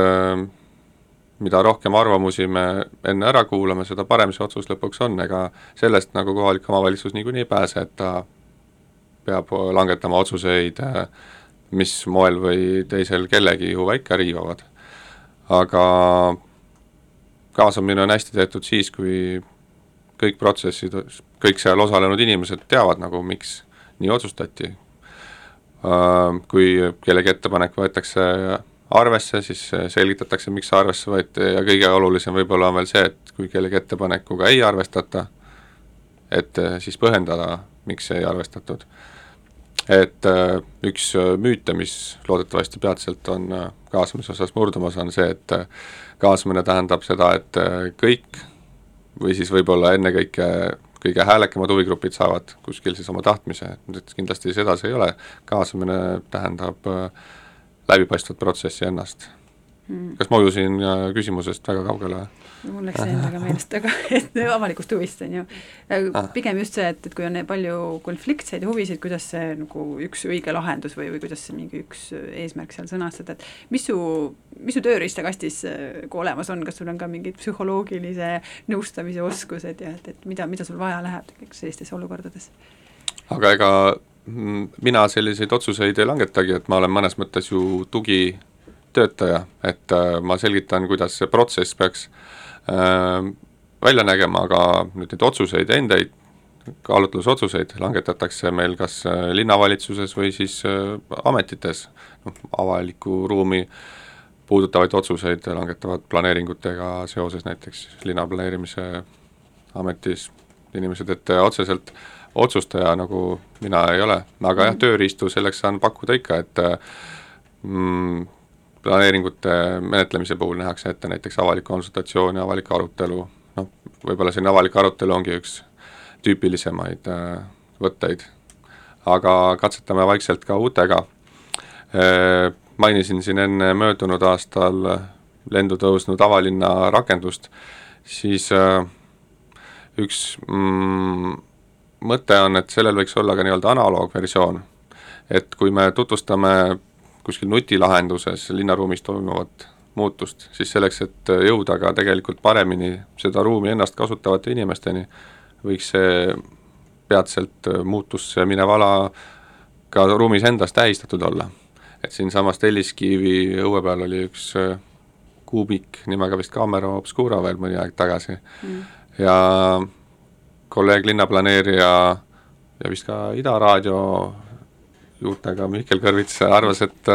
mida rohkem arvamusi me enne ära kuulame, seda parem see otsus lõpuks on, ega sellest nagu kohalik omavalitsus niikuinii ei pääse, et ta peab langetama otsuseid äh, mis moel või teisel kellegi huve ikka riivavad. aga kaasamine on hästi tehtud siis, kui kõik protsessid, kõik seal osalenud inimesed teavad nagu, miks nii otsustati. Äh, kui kellegi ettepanek võetakse arvesse, siis selgitatakse, miks arvesse võeti ja kõige olulisem võib-olla on veel see, et kui kellegi ettepanekuga ei arvestata, et siis põhjendada, miks ei arvestatud et äh, üks äh, müüte, mis loodetavasti peatselt on äh, kaasamise osas murdumas, on see, et kaasamine tähendab seda, et kõik või siis võib-olla ennekõike kõige häälekamad huvigrupid saavad kuskil siis oma tahtmise, et kindlasti seda see ei ole, kaasamine tähendab läbipaistvat protsessi ennast. Mm.. kas ma ujusin küsimusest väga kaugele? Mul läks endaga meelest, aga et avalikust huvist, on ju. Ah. pigem just see, et, et kui on palju konfliktseid huvisid, kuidas see nagu üks õige lahendus või, või kuidas see mingi üks eesmärk seal sõnastada, et mis su, mis su tööriistakastis nagu olemas on, kas sul on ka mingid psühholoogilise nõustamise oskused ja et, et mida, mida sul vaja läheb sellistes olukordades? aga ega mina selliseid otsuseid ei langetagi, et ma olen mõnes mõttes ju tugitöötaja, et äh, ma selgitan, kuidas see protsess peaks Äh, välja nägema, aga nüüd neid otsuseid endaid, kaalutlusotsuseid langetatakse meil kas äh, linnavalitsuses või siis äh, ametites, noh, avalikku ruumi puudutavaid otsuseid langetavad planeeringutega seoses näiteks linnaplaneerimise ametis inimesed, et otseselt otsustaja nagu mina ei ole, aga jah, tööriistu selleks saan pakkuda ikka, et mm, planeeringute menetlemise puhul nähakse ette näiteks avalik konsultatsioon ja avalik arutelu, noh, võib-olla selline avalik arutelu ongi üks tüüpilisemaid äh, võtteid, aga katsetame vaikselt ka uutega. Äh,, mainisin siin enne möödunud aastal lendu tõusnud avalinna rakendust, siis äh, üks mm, mõte on, et sellel võiks olla ka nii-öelda analoogversioon, et kui me tutvustame kuskil nutilahenduses linnaruumis toimuvat muutust, siis selleks, et jõuda ka tegelikult paremini seda ruumi ennast kasutavate inimesteni, võiks see peatselt muutusse minev ala ka ruumis endas tähistatud olla. et siinsamas Telliskivi õue peal oli üks äh, kuubik nimega vist Camera Obscura veel mõni aeg tagasi mm. ja kolleeg linnaplaneerija ja vist ka Ida Raadio juurtega Mihkel Kõrvits arvas, et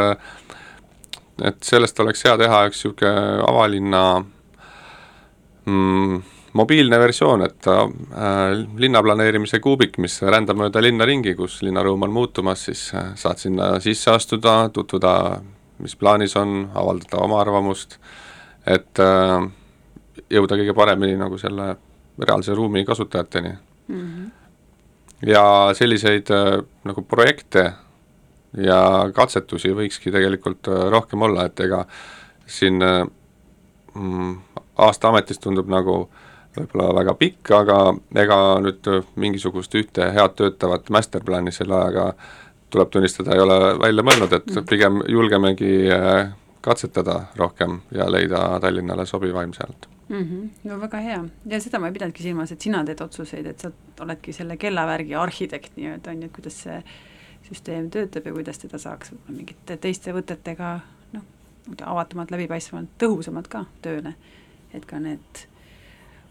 et sellest oleks hea teha üks niisugune avalinna mm, mobiilne versioon, et äh, linnaplaneerimise kuubik, mis rändab mööda linna ringi, kus linnaruum on muutumas, siis äh, saad sinna sisse astuda, tutvuda, mis plaanis on, avaldada oma arvamust, et äh, jõuda kõige paremini nagu selle reaalse ruumi kasutajateni mm. -hmm. ja selliseid äh, nagu projekte ja katsetusi võikski tegelikult äh, rohkem olla, et ega siin äh, mm, aasta ametis tundub nagu võib-olla väga pikk, aga ega nüüd mingisugust ühte head töötavat masterplani selle ajaga tuleb tunnistada, ei ole välja mõelnud, et mm. pigem julgemegi äh, katsetada rohkem ja leida Tallinnale sobivaim sealt mm. -hmm. no väga hea ja seda ma ei pidanudki silmas, et sina teed otsuseid, et sa oledki selle kellavärgi arhitekt nii-öelda on ju, et kuidas see süsteem töötab ja kuidas teda saaks võib-olla mingite teiste võtetega noh, avatumalt, läbipaistvamalt, tõhusamalt ka tööle, et ka need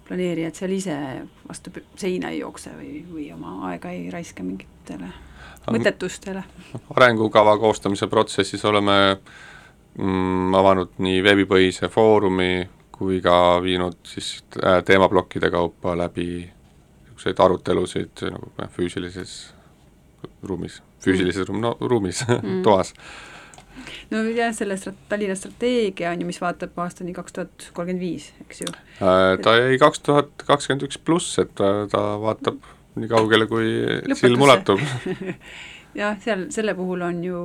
planeerijad seal ise vastu seina ei jookse või, või oma aega ei raiska mingitele mõttetustele. arengukava koostamise protsessis oleme mm, avanud nii veebipõhise foorumi kui ka viinud siis äh, teemaplokkide kaupa läbi niisuguseid arutelusid nagu füüsilises ruumis füüsilises ruum, no ruumis mm., toas. no jah, selle strat-, Tallinna strateegia on ju, mis vaatab aastani kaks tuhat kolmkümmend viis, eks ju äh,? Ta jäi kaks tuhat kakskümmend üks pluss, et ta, ta vaatab nii kaugele, kui Lõpetusse. silm ulatub jah, seal selle puhul on ju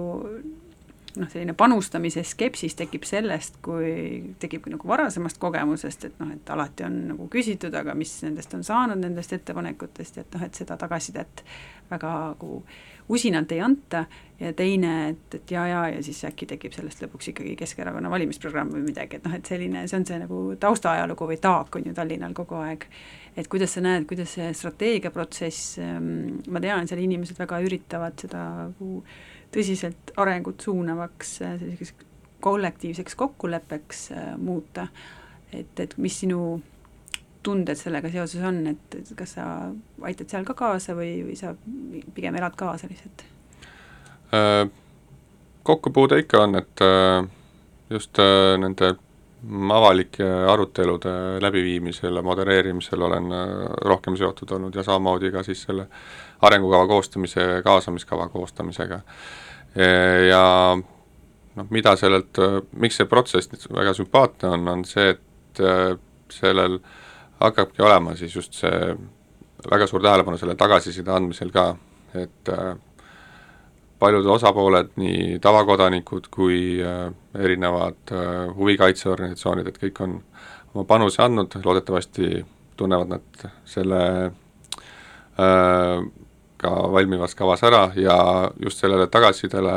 noh, selline panustamise skepsis tekib sellest, kui tekib nagu varasemast kogemusest, et noh, et alati on nagu küsitud, aga mis nendest on saanud, nendest ettepanekutest, et noh, et seda tagasisidet väga nagu usinalt ei anta ja teine, et, et jaa, jaa, ja siis äkki tekib sellest lõpuks ikkagi Keskerakonna valimisprogramm või midagi, et noh, et selline, see on see nagu taustaajalugu või taak on ju Tallinnal kogu aeg. et kuidas sa näed, kuidas see strateegiaprotsess, ähm, ma tean, seal inimesed väga üritavad seda nagu tõsiselt arengut suunavaks selliseks kollektiivseks kokkuleppeks äh, muuta, et, et mis sinu tunded sellega seoses on, et, kas sa aitad seal ka kaasa või, või sa pigem elad kaasa lihtsalt äh,? kokkupuude ikka on, et äh, just äh, nende avalike arutelude läbiviimisel ja modereerimisel olen rohkem seotud olnud ja samamoodi ka siis selle arengukava koostamise kaasamiskava koostamisega. ja noh, mida sellelt, miks see protsess väga sümpaatne on, on see, et sellel hakkabki olema siis just see väga suur tähelepanu selle tagasiside andmisel ka, et äh, paljud osapooled, nii tavakodanikud kui äh, erinevad äh, huvikaitseorganisatsioonid, et kõik on oma panuse andnud, loodetavasti tunnevad nad selle ka valmivas kavas ära ja just sellele tagasisidele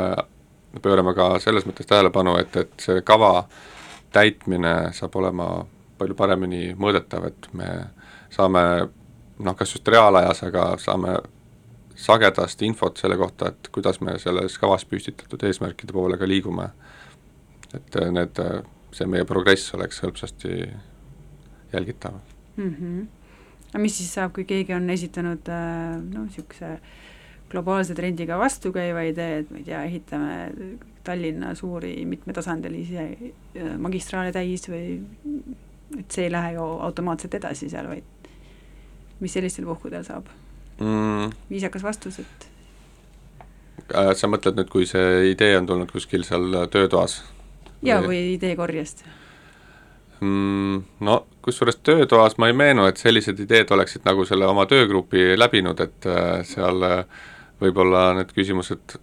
pöörame ka selles mõttes tähelepanu, et, et see kava täitmine saab olema palju paremini mõõdetav, et me saame noh, kas just reaalajas, aga saame sagedasti infot selle kohta, et kuidas me selles kavas püstitatud eesmärkide poole ka liigume. et need, see meie progress oleks hõlpsasti jälgitav mm. -hmm. Aga mis siis saab, kui keegi on esitanud noh, niisuguse globaalse trendiga vastukäiva idee, et ma ei tea, ehitame Tallinna suuri mitmetasandilisi äh, magistraale täis või et see ei lähe ju automaatselt edasi seal, vaid mis sellistel puhkudel saab mm.? viisakas vastus, et äh, sa mõtled nüüd, kui see idee on tulnud kuskil seal töötoas? jaa, või ideekorjest mm,? No kusjuures töötoas ma ei meenu, et sellised ideed oleksid nagu selle oma töögrupi läbinud, et äh, seal äh, võib-olla need küsimused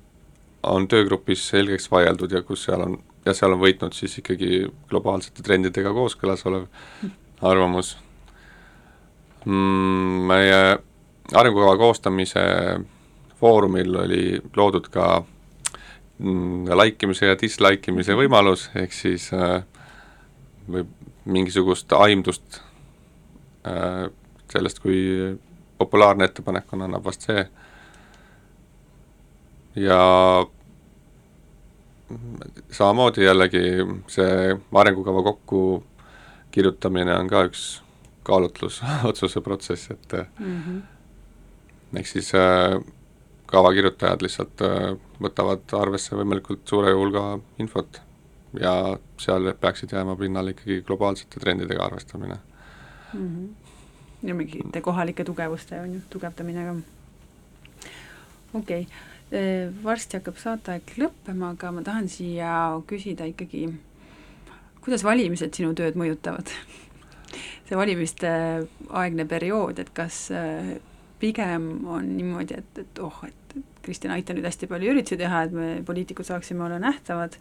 on töögrupis selgeks vaieldud ja kus seal on, ja seal on võitnud siis ikkagi globaalsete trendidega kooskõlas olev arvamus mm,. Meie arengukava koostamise foorumil oli loodud ka mm, like imise ja dislike imise võimalus, ehk siis äh, võib mingisugust aimdust äh, sellest, kui populaarne ettepanek on, annab vast see. ja samamoodi jällegi see arengukava kokku kirjutamine on ka üks kaalutlusotsuse protsess, et mm -hmm. ehk siis äh, kavakirjutajad lihtsalt äh, võtavad arvesse võimalikult suure hulga infot ja seal peaksid jääma pinnale ikkagi globaalsete trendidega arvestamine mm. -hmm. ja mingite kohalike tugevuste on ju, tugevdamine ka. okei okay., varsti hakkab saateaeg lõppema, aga ma tahan siia küsida ikkagi, kuidas valimised sinu tööd mõjutavad see valimiste aegne periood, et kas äh, pigem on niimoodi, et, et oh, et Kristjan, aita nüüd hästi palju üritusi teha, et me poliitikud saaksime olla nähtavad,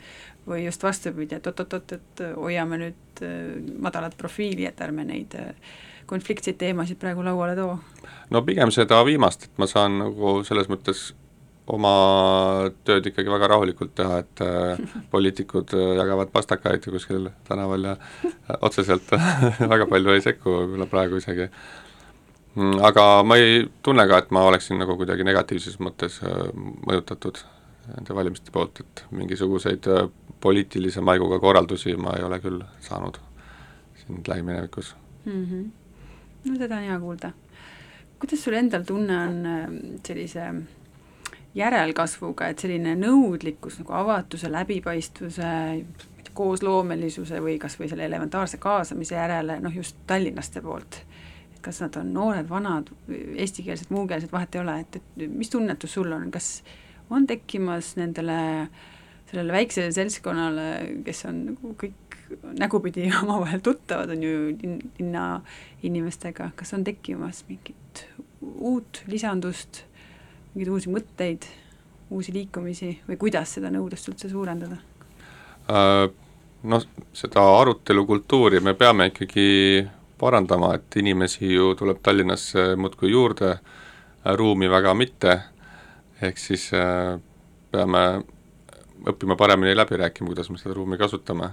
või just vastupidi, et oot-oot-oot, et hoiame nüüd äh, madalat profiili, et ärme neid äh, konfliktseid teemasid praegu lauale too? no pigem seda viimast, et ma saan nagu selles mõttes oma tööd ikkagi väga rahulikult teha, et äh, poliitikud äh, jagavad pastakaid kuskil tänaval ja äh, otseselt väga palju ei sekku võib-olla praegu isegi. Mm, aga ma ei tunne ka, et ma oleksin nagu kuidagi negatiivses mõttes mõjutatud nende valimiste poolt, et mingisuguseid poliitilise maiguga korraldusi ma ei ole küll saanud siin lähiminevikus mm. -hmm. no seda on hea kuulda. kuidas sul endal tunne on sellise järelkasvuga, et selline nõudlikkus nagu avatuse, läbipaistvuse, koosloomelisuse või kas või selle elementaarse kaasamise järele, noh just tallinlaste poolt, kas nad on noored, vanad, eestikeelsed, muukeelsed, vahet ei ole, et, et mis tunnetus sul on, kas on tekkimas nendele, sellele väiksele seltskonnale, kes on nagu kõik nägupidi omavahel tuttavad, on ju linna inimestega, kas on tekkimas mingit uut lisandust mingeid uusi mõtteid, uusi liikumisi või kuidas seda nõudlust üldse suurendada? Äh, noh, seda arutelukultuuri me peame ikkagi parandama, et inimesi ju tuleb Tallinnasse muudkui juurde, äh, ruumi väga mitte, ehk siis äh, peame õppima paremini läbi rääkima, kuidas me seda ruumi kasutame.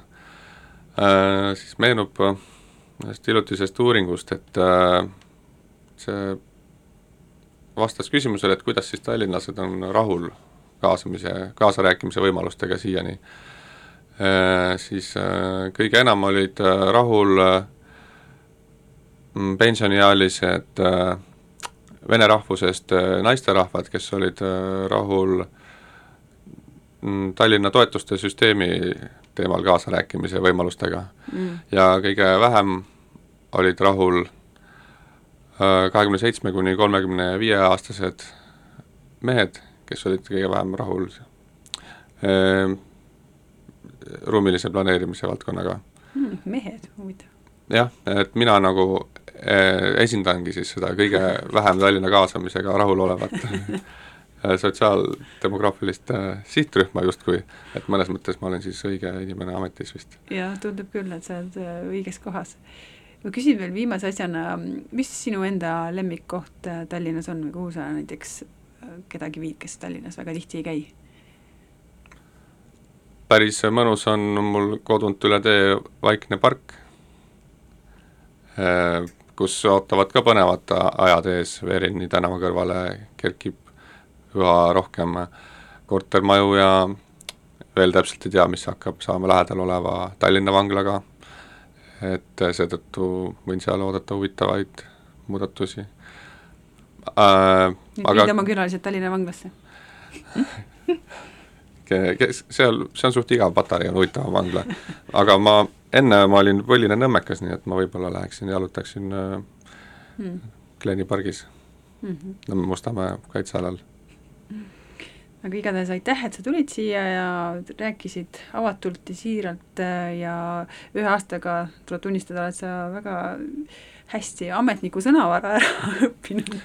Siis meenub ühest hiljutisest uuringust, et see vastas küsimusele, et kuidas siis tallinlased on rahul kaasamise, kaasarääkimise võimalustega siiani äh,, siis äh, kõige enam olid äh, rahul äh, pensioniealised äh, vene rahvusest äh, naisterahvad, kes olid äh, rahul mm, Tallinna toetuste süsteemi teemal kaasarääkimise võimalustega mm.. ja kõige vähem olid rahul kahekümne seitsme kuni kolmekümne viie aastased mehed, kes olid kõige vähem rahul äh, ruumilise planeerimise valdkonnaga mm,. mehed, huvitav. jah, et mina nagu esindangi siis seda kõige vähem Tallinna kaasamisega rahul olevat sotsiaaldemograafilist äh, sihtrühma justkui, et mõnes mõttes ma olen siis õige inimene ametis vist. jah, tundub küll, et sa oled õiges kohas ma küsin veel viimase asjana, mis sinu enda lemmikkoht Tallinnas on või kuhu sa näiteks kedagi viid, kes Tallinnas väga tihti ei käi? päris mõnus on mul kodunt üle tee vaikne park, kus ootavad ka põnevad ajad ees, Veerini tänava kõrvale kerkib üha rohkem kortermaju ja veel täpselt ei tea, mis hakkab saama lähedal oleva Tallinna vanglaga. Et seetõttu võin seal oodata huvitavaid muudatusi. Äh,. aga viid oma külalised Tallinna vanglasse. Kes, seal, see on suht igav, Patarei on huvitav vangla, aga ma, enne ma olin põline nõmmekas, nii et ma võib-olla läheksin jalutaksin äh, hmm. Gleni pargis mm -hmm. Mustamäe kaitsealal aga igatahes aitäh, et sa tulid siia ja rääkisid avatult ja siiralt äh, ja ühe aastaga, tuleb tunnistada, oled sa väga hästi ametniku sõnavara ära õppinud.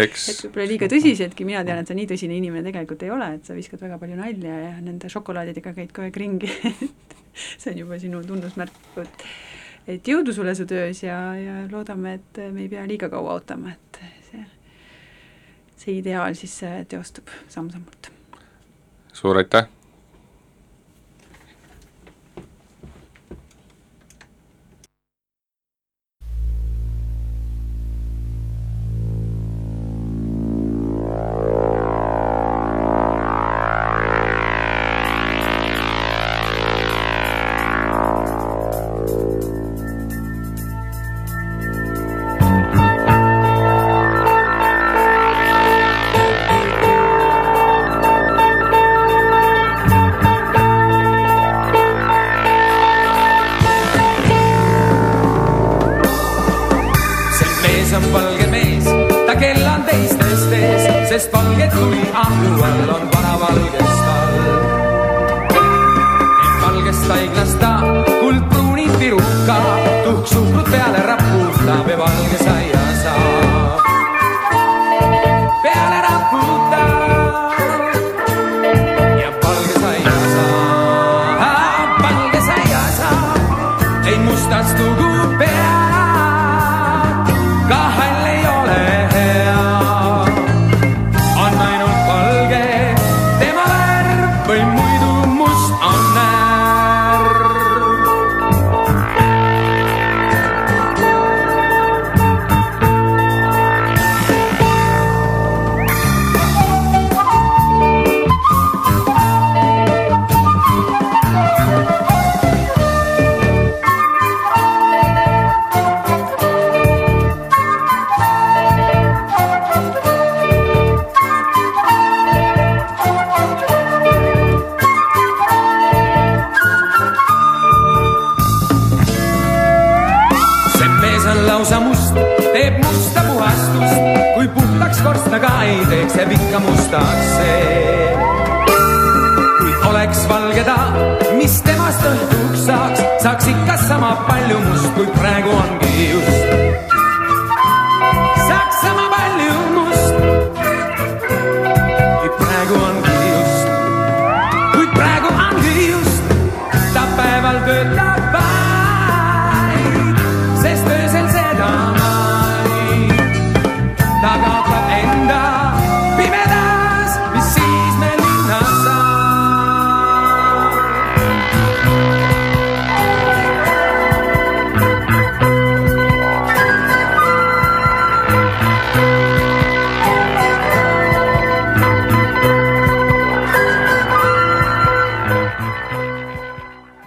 et võib-olla liiga tõsiseltki, mina tean, et sa nii tõsine inimene tegelikult ei ole, et sa viskad väga palju nalja ja nende šokolaadidega käid kogu aeg ringi see on juba sinu tunnusmärk, et et jõudu sulle su töös ja, ja loodame, et me ei pea liiga kaua ootama, et see, see ideaal siis teostub samm-sammult suur aitäh!